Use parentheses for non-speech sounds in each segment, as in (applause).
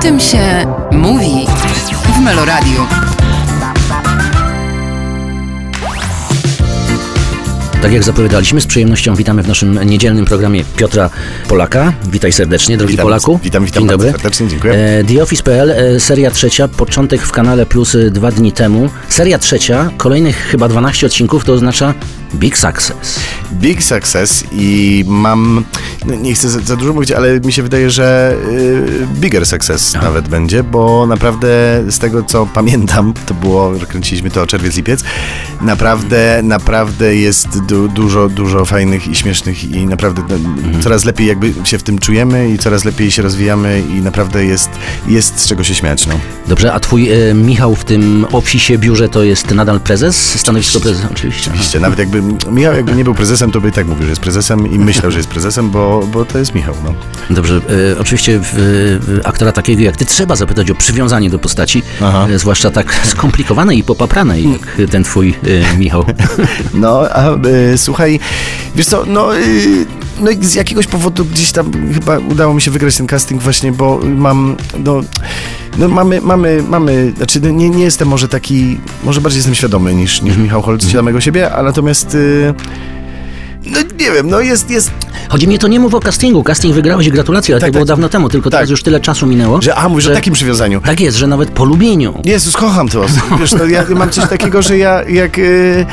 Tym się mówi w Meloradiu. Tak jak zapowiadaliśmy, z przyjemnością witamy w naszym niedzielnym programie Piotra Polaka. Witaj serdecznie, drogi Witam, Polaku. witam, witam Dzień dobry. serdecznie, dziękuję. E, The Office.pl, e, seria trzecia, początek w kanale Plus e, dwa dni temu. Seria trzecia, kolejnych chyba 12 odcinków, to oznacza Big Success. Big success i mam, no nie chcę za, za dużo mówić, ale mi się wydaje, że y, bigger success nawet będzie, bo naprawdę z tego co pamiętam, to było, kręciliśmy to Czerwiec Lipiec, naprawdę, naprawdę jest du, dużo, dużo fajnych i śmiesznych i naprawdę no, Mhm. coraz lepiej jakby się w tym czujemy i coraz lepiej się rozwijamy i naprawdę jest, jest z czego się śmiać, no. Dobrze, a twój e, Michał w tym ofisie, biurze to jest nadal prezes? Stanowisko prezesa? Oczywiście. Oczywiście, nawet jakby Michał jakby nie był prezesem, to by i tak mówił, że jest prezesem i myślał, że jest prezesem, bo, bo to jest Michał, no. Dobrze, e, oczywiście w, e, aktora takiego jak ty trzeba zapytać o przywiązanie do postaci, e, zwłaszcza tak (laughs) skomplikowanej i popapranej jak ten twój e, Michał. (laughs) No, a y, słuchaj, wiesz co, no, y, no z jakiegoś powodu gdzieś tam chyba udało mi się wygrać ten casting właśnie, bo mam, no, no mamy, mamy, mamy, znaczy no, nie, nie jestem może taki, może bardziej jestem świadomy niż, niż Michał Holc samego siebie, a natomiast, y, no nie wiem, no jest, jest, Chodzi mi to nie mów o castingu. Casting wygrałeś i gratulacje, ale Tak, to było tak. dawno temu, tylko Tak. teraz już tyle czasu minęło. że, a mówisz o takim przywiązaniu. Tak jest, że nawet po lubieniu. Jezus, kocham to. Wiesz, to ja mam coś takiego, że ja jak y,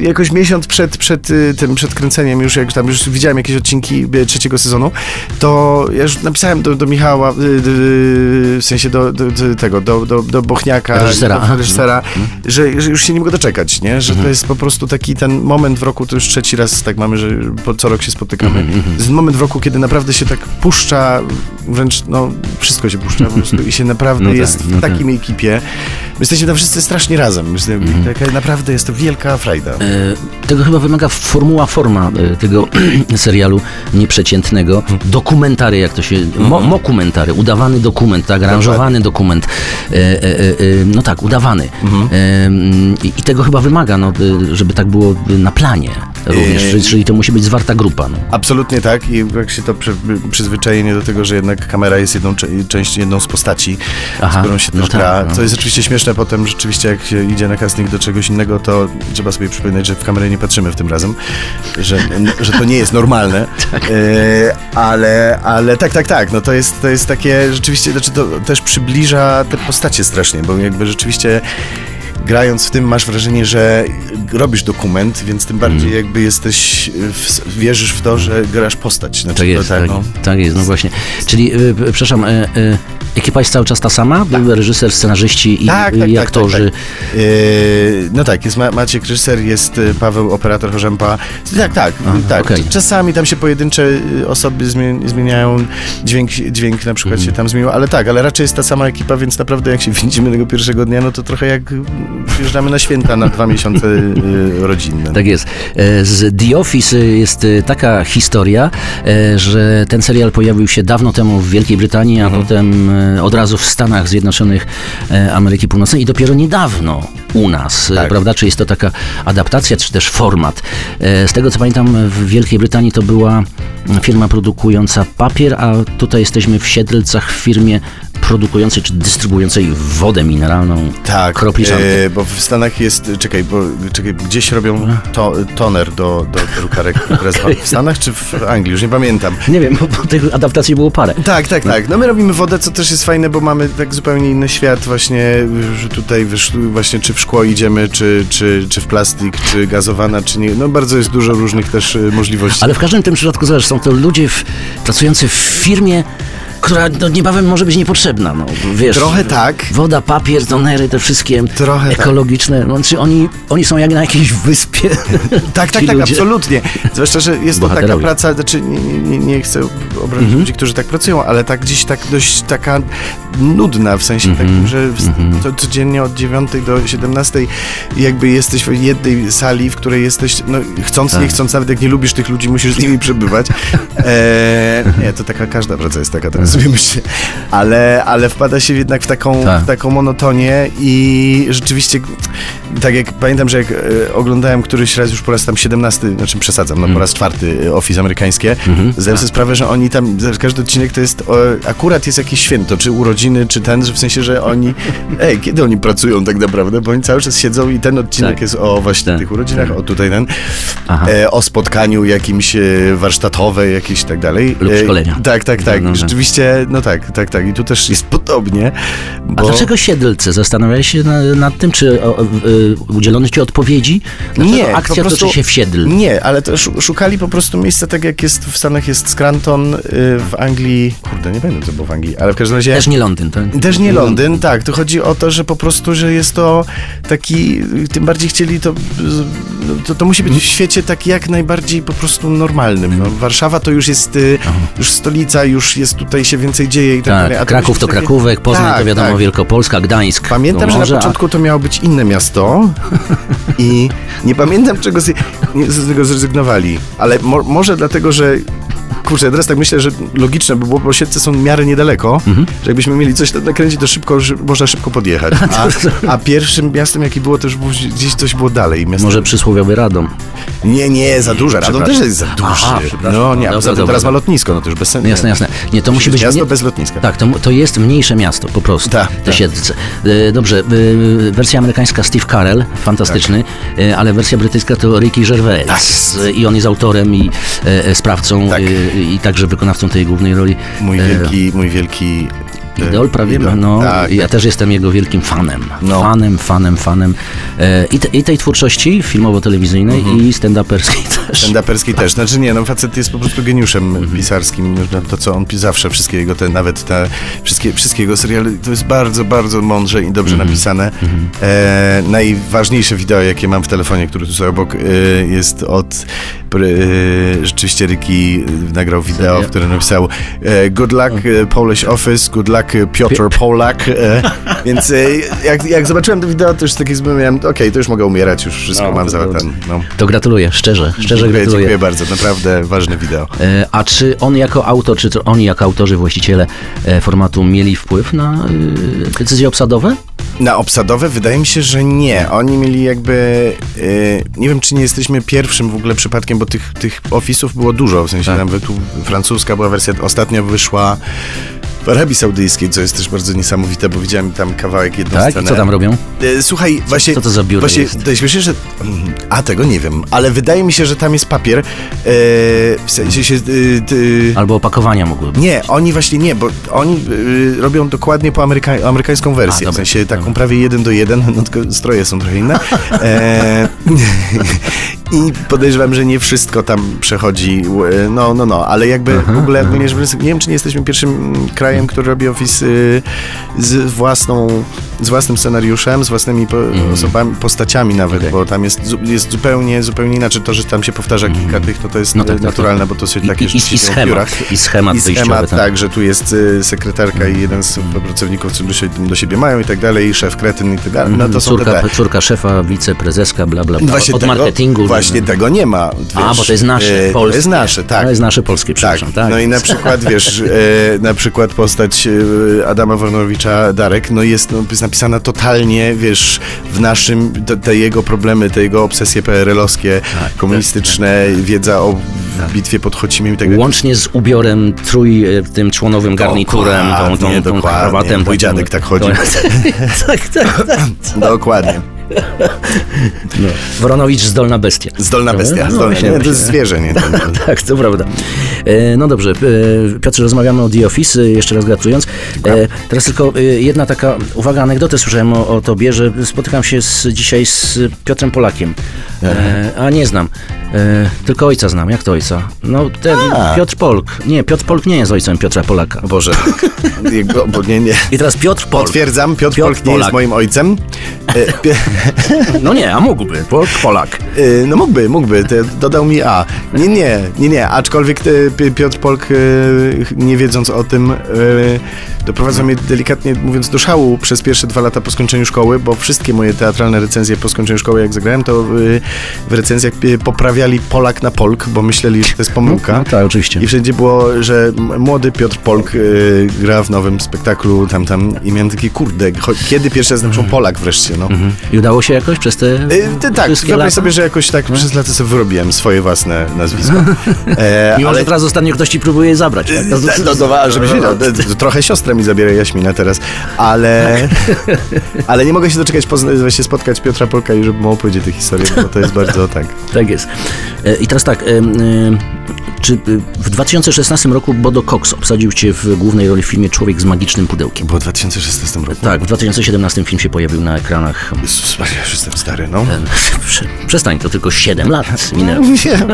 jakoś miesiąc przed, przed y, tym, przed kręceniem już, jak tam już widziałem jakieś odcinki y, trzeciego sezonu, to ja już napisałem do, do Michała, y, y, w sensie do, do, do tego, do, do, do Bochniaka, Reżysera, do reżysera że, że już się nie mogę doczekać, nie? Że to jest po prostu taki ten moment w roku, to już trzeci raz tak mamy, że co rok się spotykamy. Jest moment w roku, kiedy naprawdę się tak puszcza, wręcz no wszystko się puszcza po prostu i się naprawdę No tak, jest no w tak. takim ekipie. My jesteśmy tam wszyscy strasznie razem. Myślę, taka, naprawdę jest to wielka frajda. E, tego chyba wymaga formuła forma e, tego (clears throat) serialu nieprzeciętnego. Dokumentary, jak to się... Mo, mokumentary, udawany dokument, tak, aranżowany dokument. E, e, e, e, no tak, udawany. E, i, tego chyba wymaga, no, żeby tak było na planie również, czyli, to musi być zwarta grupa. No. Absolutnie tak i jak się to przy, przyzwyczajenie do tego, że jednak kamera jest jedną część, jedną z postaci, Aha, z którą się no też tak, gra, no. co jest oczywiście śmieszne potem, rzeczywiście jak się idzie na casting do czegoś innego, to trzeba sobie przypominać, że w kamerę nie patrzymy w tym razem, że, że to nie jest normalne, (laughs) e, ale, ale tak, tak, tak, no to jest, to jest takie rzeczywiście, znaczy to też przybliża te postacie strasznie, bo jakby rzeczywiście grając w tym masz wrażenie, że robisz dokument, więc tym bardziej Mm. jakby jesteś, w, wierzysz w to, że grasz postać. Znaczy, Tak jest, to, tak, tak jest, no właśnie. Czyli, y, y, przepraszam, y, y, ekipa jest cały czas ta sama? Reżyser, scenarzyści i, Tak, tak, i tak, aktorzy. Tak, tak. Yy, no tak, jest Ma- Maciek Ryser, jest y, Paweł, operator Chorzępa. Tak, tak, Aha, tak. okej. Czasami tam się pojedyncze y, osoby zmie- zmieniają, dźwięk, dźwięk na przykład Mhm. się tam zmienił, ale tak, ale raczej jest ta sama ekipa, więc naprawdę jak się (laughs) widzimy tego pierwszego dnia, no to trochę jak y, wjeżdżamy na święta na dwa miesiące y, rodzinne. Tak jest. E, Z The Office e, jest taka historia, e, że ten serial pojawił się dawno temu w Wielkiej Brytanii, a potem e, od razu w Stanach Zjednoczonych Ameryki Północnej i dopiero niedawno u nas, Tak. prawda? Czy jest to taka adaptacja, czy też format? Z tego co pamiętam, w Wielkiej Brytanii to była firma produkująca papier, a tutaj jesteśmy w Siedlcach w firmie produkującej czy dystrybuującej wodę mineralną, Tak, kropliczankę. e, bo w Stanach jest, czekaj, bo czekaj, gdzieś robią to, toner do, do drukarek teraz (laughs) w Stanach czy w Anglii, już nie pamiętam. Nie wiem, bo, bo tych adaptacji było parę. Tak, tak, tak. No my robimy wodę, co też jest fajne, bo mamy tak zupełnie inny świat właśnie, tutaj właśnie czy w szkło idziemy, czy, czy, czy w plastik, czy gazowana, czy nie. No bardzo jest dużo różnych też y, możliwości. Ale w każdym tym przypadku, zobacz, są to ludzie w, pracujący w firmie, która no, niebawem może być niepotrzebna. No, wiesz, Trochę tak. Woda, papier, tonery, te wszystkie Trochę tak. ekologiczne. Czy oni, oni są jak na jakiejś wyspie. (laughs) Tak, tak, tak, absolutnie. Zwłaszcza, że jest to taka praca, znaczy nie, nie, nie, chcę obrazić Mhm. ludzi, którzy tak pracują, ale tak gdzieś tak dość taka nudna, w sensie Mhm. takim, że w, to codziennie od 9 do 17 jakby jesteś w jednej sali, w której jesteś, no chcąc, Tak. nie chcąc, nawet jak nie lubisz tych ludzi, musisz z nimi przebywać. (laughs) E, nie, to taka każda praca jest taka, teraz sobie myślę. Ale, ale wpada się jednak w taką, Tak. w taką monotonię i rzeczywiście tak jak pamiętam, że jak e, oglądałem któryś raz już po raz tam 17, znaczy przesadzam, no po raz czwarty e, Office amerykańskie, zdałem sobie sprawę, że oni tam, każdy odcinek to jest, o, akurat jest jakieś święto, czy urodziny, czy ten, że w sensie, że oni, (laughs) ej, kiedy oni pracują tak naprawdę, bo oni cały czas siedzą i ten odcinek Tak. jest o właśnie Tak. tych urodzinach, o tutaj ten, e, o spotkaniu jakimś e, warsztatowe, jakieś i tak dalej. Lub E, szkolenia. Tak, tak, tak. No, no, no. No tak, tak, tak. I tu też jest podobnie, A bo... dlaczego Siedlce? Zastanawiałeś się na, nad tym, czy o, o, y, udzielono ci odpowiedzi? Dlaczego Nie, akcja prostu- toczy się w Siedl? Nie, ale to szu- szukali po prostu miejsca, tak jak jest w Stanach jest Scranton, y, w Anglii, kurde, nie pamiętam co było w Anglii, ale w każdym razie... Też nie Londyn, tak? Też nie Londyn, tak. Tu chodzi o to, że po prostu, że jest to taki, tym bardziej chcieli to, no, to, to musi być w świecie tak jak najbardziej po prostu normalnym. No, Warszawa to już jest y, już stolica, już jest tutaj się więcej dzieje i tak, dalej. Tak, a to Kraków to Krakówek, Poznań to Tak, wiadomo tak. Wielkopolska, Gdańsk. Pamiętam, no że na a- początku to miało być inne miasto (laughs) i nie pamiętam czego z, z tego zrezygnowali, ale mo, może dlatego, że kurczę, teraz tak myślę, że logiczne by było, bo Siedlce są w miarę niedaleko, Mhm. że jakbyśmy mieli coś nakręcić, to szybko, można szybko podjechać. (laughs) A, a pierwszym miastem, jakie było, to już gdzieś coś było dalej. Miasto... Może przysłowiowy Radom. Nie, nie, za duże. Radom też jest za duży. Aha, no nie, a poza tym dobra, teraz ma lotnisko, no to już bez sensu. Jasne, jasne. Nie, to musi być... Miasto nie- bez lotniska. Tak, to, to jest mniejsze miasto po prostu, Tak, te tak. Siedlce. E, Dobrze, e, wersja amerykańska Steve Carell, fantastyczny, e, ale wersja brytyjska to Ricky Gervais Tak i on jest autorem i sprawcą Tak. I także wykonawcą tej głównej roli. Mój E, wielki, mój wielki... e, Idol prawie, idol. no tak, ja tak. też jestem jego wielkim fanem. No. Fanem, fanem, fanem e, i, te, i tej twórczości filmowo-telewizyjnej Mhm. i stand-uperskiej (laughs) też. Stand-uperski też. Znaczy nie, no facet jest po prostu geniuszem Mhm. pisarskim. To, co on zawsze, wszystkie jego te, nawet te, wszystkie, wszystkie jego seriale, to jest bardzo, bardzo mądrze i dobrze Mhm. napisane. E, najważniejsze wideo, jakie mam w telefonie, które tu sobie obok, e, jest od rzeczywiście Ricky e, nagrał wideo, w którym napisał e, Good luck e, Polish Office, good luck e, Piotr Polak. E, (laughs) więc e, jak, jak zobaczyłem to wideo, to już taki miałem, okej, to już mogę umierać, już wszystko No, mam za ten. No. To gratuluję, szczerze, szczerze Dziękuję, gratuluję. dziękuję bardzo, naprawdę ważne wideo. E, A czy on jako autor, czy to oni jako autorzy, właściciele e, formatu mieli wpływ na e, decyzje obsadowe? Na obsadowe wydaje mi się, że nie. Oni mieli jakby. y, nie wiem, czy nie jesteśmy pierwszym w ogóle przypadkiem, bo tych, tych ofisów było dużo. W sensie Tak. nawet tu francuska była wersja, ostatnio wyszła w Arabii Saudyjskiej, co jest też bardzo niesamowite, bo widziałem tam kawałek jedną Tak? I scenę. co tam robią? E, Słuchaj, właśnie. co to za biuro Właśnie, jest? to jest śmieszne, że. A tego nie wiem, ale wydaje mi się, że tam jest papier. E, w sensie się. y, ty- Albo opakowania mogły być. nie, oni właśnie nie, bo oni y, robią dokładnie po ameryka- amerykańską wersję, A, w sensie taką dobra. prawie jeden do jeden, (laughs) no tylko stroje są trochę inne. (laughs) E, I podejrzewam, że nie wszystko tam przechodzi, y, no, no, no, ale jakby w ogóle, ogólnie nie wiem, czy nie jesteśmy pierwszym krajem, który robi Office y, z własną, z własnym scenariuszem, z własnymi po, osobami, postaciami nawet, Okej. bo tam jest, jest zupełnie, zupełnie inaczej to, że tam się powtarza kilka tych, to to jest No tak, tak, tak. naturalne, bo to się takie i, rzeczy i, się i schemat, i schemat I wyjściowy. schemat, tak. tak, że tu jest y, sekretarka i jeden z pracowników, co do, sie- do siebie mają i tak dalej, i szef kretyn i tak dalej. No to są córka, te, te. córka szefa, wiceprezeska, bla, bla, bla. Właśnie Od tego, marketingu. Właśnie tego nie ma. A, wiesz, bo to jest nasze, e, polskie. To jest nasze, tak. To jest nasze polskie, Tak, przepraszam. Tak. no i na przykład, wiesz, e, na przykład postać e, Adama Wornowicza, Darek, no jest, no, jest napisana totalnie, wiesz, w naszym, te, te jego problemy, te jego obsesje PRL-owskie, Tak, komunistyczne, wiedza o bitwie pod Chocimiem i tak dalej. Łącznie z ubiorem trój, e, tym członowym garniturem, tą, tą, Dokładnie, tą dokładnie. krawatem. Mój tą- dziadek tak chodził. (laughs) tak, tak, tak. Dokładnie. No. Woronowicz zdolna bestia. Zdolna bestia. No, Zdolna, nie, to jest zwierzę, nie? (laughs) Tak, to prawda. E, no dobrze, e, Piotrze, rozmawiamy o The Office, e, jeszcze raz gratulując. E, teraz tylko jedna taka uwaga, anegdotę słyszałem o, o tobie, że spotykam się z, dzisiaj z Piotrem Polakiem, a nie znam. Tylko ojca znam. Jak to ojca? No ten A. Piotr Polk. Nie, Piotr Polk nie jest ojcem Piotra Polaka. Boże. (laughs) Jego, bo nie, nie. I teraz Piotr Polk. Potwierdzam, Piotr, Piotr Polk nie Polak. jest moim ojcem. E, No nie, a mógłby. Polk, Polak. e, no mógłby, mógłby, dodał mi A. Nie, nie, nie, nie, aczkolwiek Pi- Piotr Polk, e, nie wiedząc o tym, e, doprowadza mnie delikatnie mówiąc do szału przez pierwsze dwa lata po skończeniu szkoły, bo wszystkie moje teatralne recenzje po skończeniu szkoły, jak zagrałem, to e, w recenzjach e, poprawiali Polak na Polk, bo myśleli, że to jest pomyłka. No, tak, oczywiście. I wszędzie było, że młody Piotr Polk gra w nowym spektaklu tam, tam i miałem takie, kurde, kiedy pierwszy raz napiszą Polak wreszcie, no. No. I udało się jakoś przez te Y, ty, tak, wyobraź sobie, że jakoś tak przez lata sobie wyrobiłem swoje własne nazwisko. (laughs) E, Mimo, ale że teraz ostatnio ktoś ci próbuje je zabrać. Tak? No, no, no, a żebyś wiedział, to- to trochę siostra mi zabiera Jaśmina teraz, ale, ale nie mogę się doczekać właśnie spotkać Piotra Polka i żeby mu opowiedzieć tę historię, bo to jest bardzo tak. Tak jest. E, I teraz tak, czy e, w 2016 roku Bodo Cox obsadził cię w głównej roli w filmie Człowiek z magicznym pudełkiem? Było w 2016 roku. Tak, w 2017 film się pojawił na ekranach. Jezus Maria, już jestem stary, no. (laughs) Przestań, to tylko 7 lat minęło. (laughs) Wiem,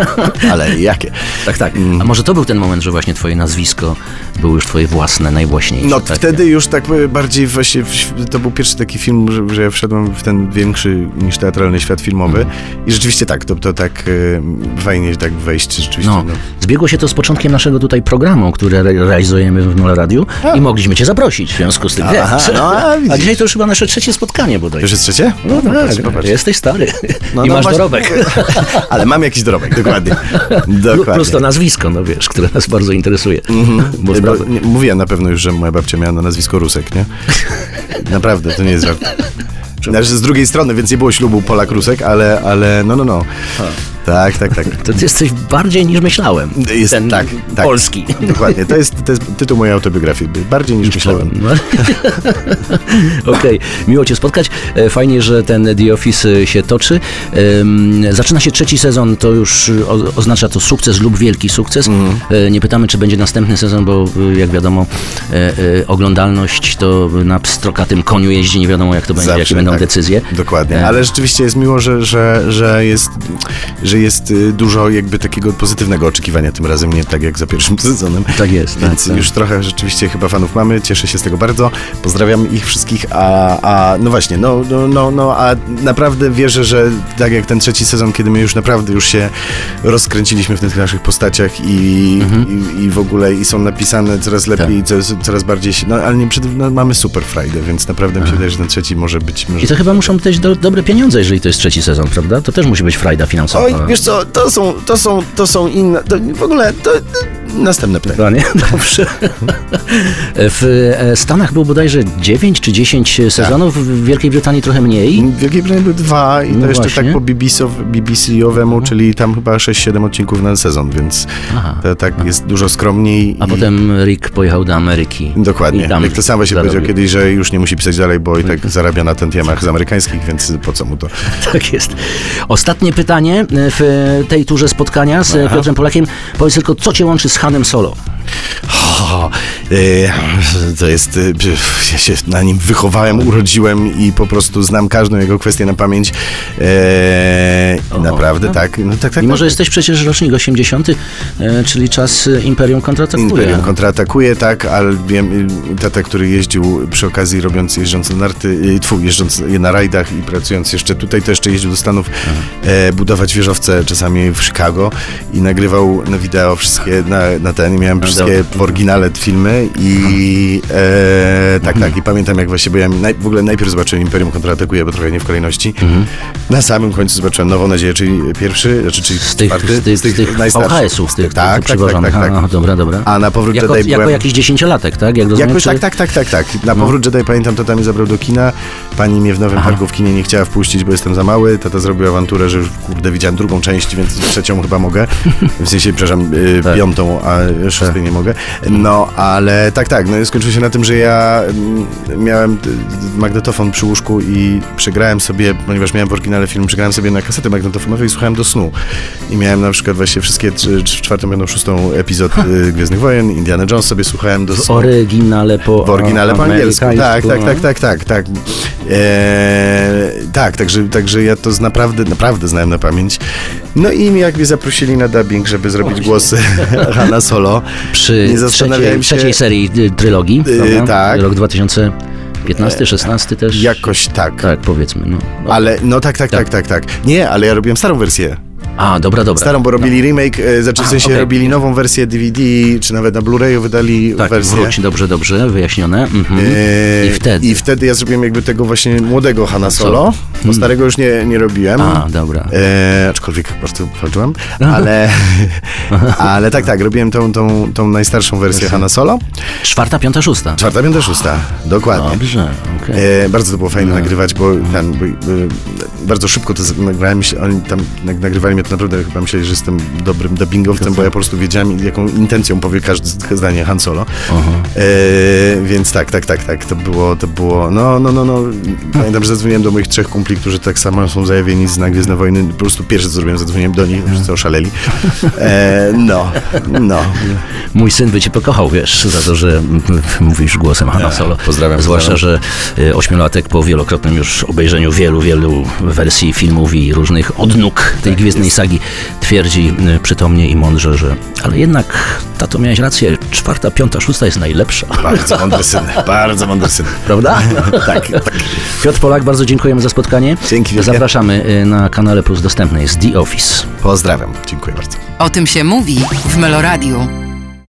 ale jakie? Tak, tak. A może to był ten moment, że właśnie twoje nazwisko było już twoje własne, najwłaśniejsze? No tak? wtedy już tak bardziej właśnie, to był pierwszy taki film, że, że ja wszedłem w ten większy niż teatralny świat filmowy i rzeczywiście tak, to, to tak e, fajnie tak wejść rzeczywiście. No, No. zbiegło się to z początkiem naszego tutaj programu, który re realizujemy w Mole Radiu i mogliśmy cię zaprosić w związku z tym. Aha, wiesz. no, a (laughs) a dzisiaj to już chyba nasze trzecie spotkanie bodaj. Już jest trzecie? No tak, popatrz, popatrz. jesteś stary No, i no masz właśnie- dorobek. (laughs) Ale mam jakiś dorobek, dokładnie. (laughs) dokładnie. Plus to nazwisko, no wiesz, które nas bardzo interesuje. Mhm. Bo, sprawda- nie, mówiłem na pewno już, że moja babcia miała na nazwisko Rusek, nie? (laughs) Naprawdę, to nie jest żart. Znaczy z drugiej strony, więc nie było ślubu Polak-Rusek, ale, ale no, no, no. Tak, tak, tak. To ty jesteś bardziej niż myślałem. Jest, Ten tak, tak. polski. Dokładnie, to jest, to jest tytuł mojej autobiografii. Bardziej niż myślałem. No. (laughs) Okej, miło Cię spotkać. E, Fajnie, że ten The Office e, się toczy. Zaczyna się trzeci sezon, to już e, oznacza to sukces lub wielki sukces. E, Nie pytamy, czy będzie następny sezon, bo jak wiadomo, oglądalność to na pstrokatym koniu jeździ, nie wiadomo jak to będzie, jakie Zawsze, będą tak. decyzje. Dokładnie, ale rzeczywiście jest miło, że, że, że, jest, że jest y, dużo jakby takiego pozytywnego oczekiwania tym razem, nie tak jak za pierwszym (laughs) sezonem. Tak jest, Więc tak, tak. już trochę rzeczywiście chyba fanów mamy, cieszę się z tego bardzo, pozdrawiam ich wszystkich, a, a no właśnie, no, no, no, no, a naprawdę wierzę, że tak jak ten trzeci sezon, kiedy my już naprawdę już się rozkręciliśmy w tych naszych postaciach i, Mhm. i, i w ogóle i są napisane coraz lepiej, i coraz, coraz bardziej się, no ale nie, no, mamy super frajdę, więc naprawdę mi się wydaje, że ten trzeci może być... Może I to chyba muszą być do, dobre pieniądze, jeżeli to jest trzeci sezon, prawda? To też musi być frajda finansowa. Oj, wiesz co, to są, to są, to są inne, to w ogóle, to, następne pytanie. (laughs) Dobrze. W e, Stanach było bodajże 9 czy 10 sezonów, w Wielkiej Brytanii trochę mniej. W Wielkiej Brytanii były dwa i No to jeszcze właśnie. tak po BBC-ow- BBC-owemu, czyli tam chyba 6-7 odcinków na sezon, więc Aha. to tak jest dużo skromniej. A i... potem Rick pojechał do Ameryki. Dokładnie. I tam Jak to sam właśnie zarobił. powiedział kiedyś, że już nie musi pisać dalej, bo i tak zarabia na tentiemach z amerykańskich, więc po co mu to? (laughs) Tak jest. Ostatnie pytanie w tej turze spotkania z Aha. Piotrem Polakiem. Powiedz tylko, co cię łączy z Hanem Solo? (laughs) E, to jest, e, ja się na nim wychowałem, urodziłem i po prostu znam każdą jego kwestię na pamięć. E, O, naprawdę, no. tak. No, tak, tak Mimo, tak. że jesteś przecież rocznik 80, e, czyli czas Imperium kontratakuje. Imperium kontratakuje, tak, ale wiem, tata, który jeździł przy okazji robiąc, jeżdżąc na narty, tfu, jeżdżąc na rajdach i pracując jeszcze tutaj, to jeszcze jeździł do Stanów e, budować wieżowce czasami w Chicago i nagrywał na wideo wszystkie, na, na ten, i miałem wszystkie w oryginale filmy i e, tak, tak, i pamiętam jak właśnie, bo ja naj, w ogóle najpierw zobaczyłem Imperium kontratakuje, bo trochę nie w kolejności, na samym końcu zobaczyłem Nową Nadzieję, czyli pierwszy, znaczy, czyli Z tych, czwarty, z tych, z tych najstarszych. VHS-ów, z tych, tak, tak, tak, tak, tak, tak. Aha, dobra, dobra. A na powrót Jako, Jedi jako byłem... jakiś dziesięciolatek, tak? Jak rozumiem, Jakoś czy- tak, tak, tak, tak, tak. Na powrót Jedi pamiętam, tata mnie zabrał do kina. Pani mnie w Nowym Parku w kinie nie chciała wpuścić, bo jestem za mały. Tata zrobił awanturę, że już kurde widziałem drugą część, więc trzecią chyba mogę. (laughs) W sensie, przepraszam, y, Tak. piątą, a szóstej nie mogę. No, ale tak, tak. No skończyło się na tym, że ja mm, miałem y, magnetofon przy łóżku i przegrałem sobie, ponieważ miałem w oryginale film, przegrałem sobie na kasety magnetofonowe i słuchałem do snu. I miałem na przykład właśnie wszystkie, czwartą, piątą, szóstą epizod y, Gwiezdnych Wojen, Indiana Jones sobie słuchałem do W snu. oryginale po W oryginale po angielsku. Tak, amerykańsku, tak, no. tak, tak, tak, tak. Eee, tak, także, także ja to z naprawdę, naprawdę znałem na pamięć. No i jak mnie zaprosili na dubbing, żeby zrobić głos (laughs) Hanna Solo. Przy trzeciej, trzeciej serii y, trylogii, Yy, tak. Rok 2015, 16 też. Jakoś tak. Tak, powiedzmy. No. No. Ale, no tak, tak, tak, tak, tak. Nie, ale ja robiłem starą wersję. A, dobra, dobra. Starą, bo robili remake, e, znaczy w sensie okej. robili nową wersję DVD, czy nawet na Blu-rayu wydali Tak, wersję. wróć, dobrze, dobrze, wyjaśnione. Mhm. E, I wtedy. I wtedy ja zrobiłem jakby tego właśnie młodego Hanna Solo, bo starego już nie, nie robiłem. A, dobra. E, aczkolwiek bardzo walczyłem, ale, (laughs) ale tak, tak, robiłem tą, tą, tą najstarszą wersję Hanna Solo. Czwarta, piąta, szósta. Czwarta, piąta, szósta, dokładnie. Dobrze, okej. E, bardzo to było fajne nagrywać, bo, ten, bo e, bardzo szybko to nagrałem. Oni tam nag- nagrywali mnie to naprawdę, chyba myśleli, że jestem dobrym dubbingowcem, bo ja po prostu wiedziałem, jaką intencją powie każde zdanie Han Solo. E, więc tak, tak, tak, tak, to było, to było, no, no, no, no. Pamiętam, że zadzwoniłem do moich trzech kumpli, którzy tak samo są zajawieni z na Gwiezdne Wojny. Po prostu pierwsze co zrobiłem, zadzwoniłem do nich, wszyscy oszaleli. E, no, no. Mój syn by cię pokochał, wiesz, za to, że mówisz głosem Hanna Solo. pozdrawiam, Zwłaszcza, że y, ośmiolatek po wielokrotnym już obejrzeniu wielu, wielu wersji filmów i różnych odnóg tej gwiezdnej sagi twierdzi y, przytomnie i mądrze, że ale jednak, tato, miałeś rację, czwarta, piąta, szósta jest najlepsza. Bardzo (laughs) mądry syn, bardzo mądry syn. Prawda? (laughs) Tak, tak. Piotr Polak, bardzo dziękujemy za spotkanie. Dzięki wielkie. Zapraszamy y, na kanale Plus dostępny jest The Office. Pozdrawiam, dziękuję bardzo. O tym się mówi w Meloradiu.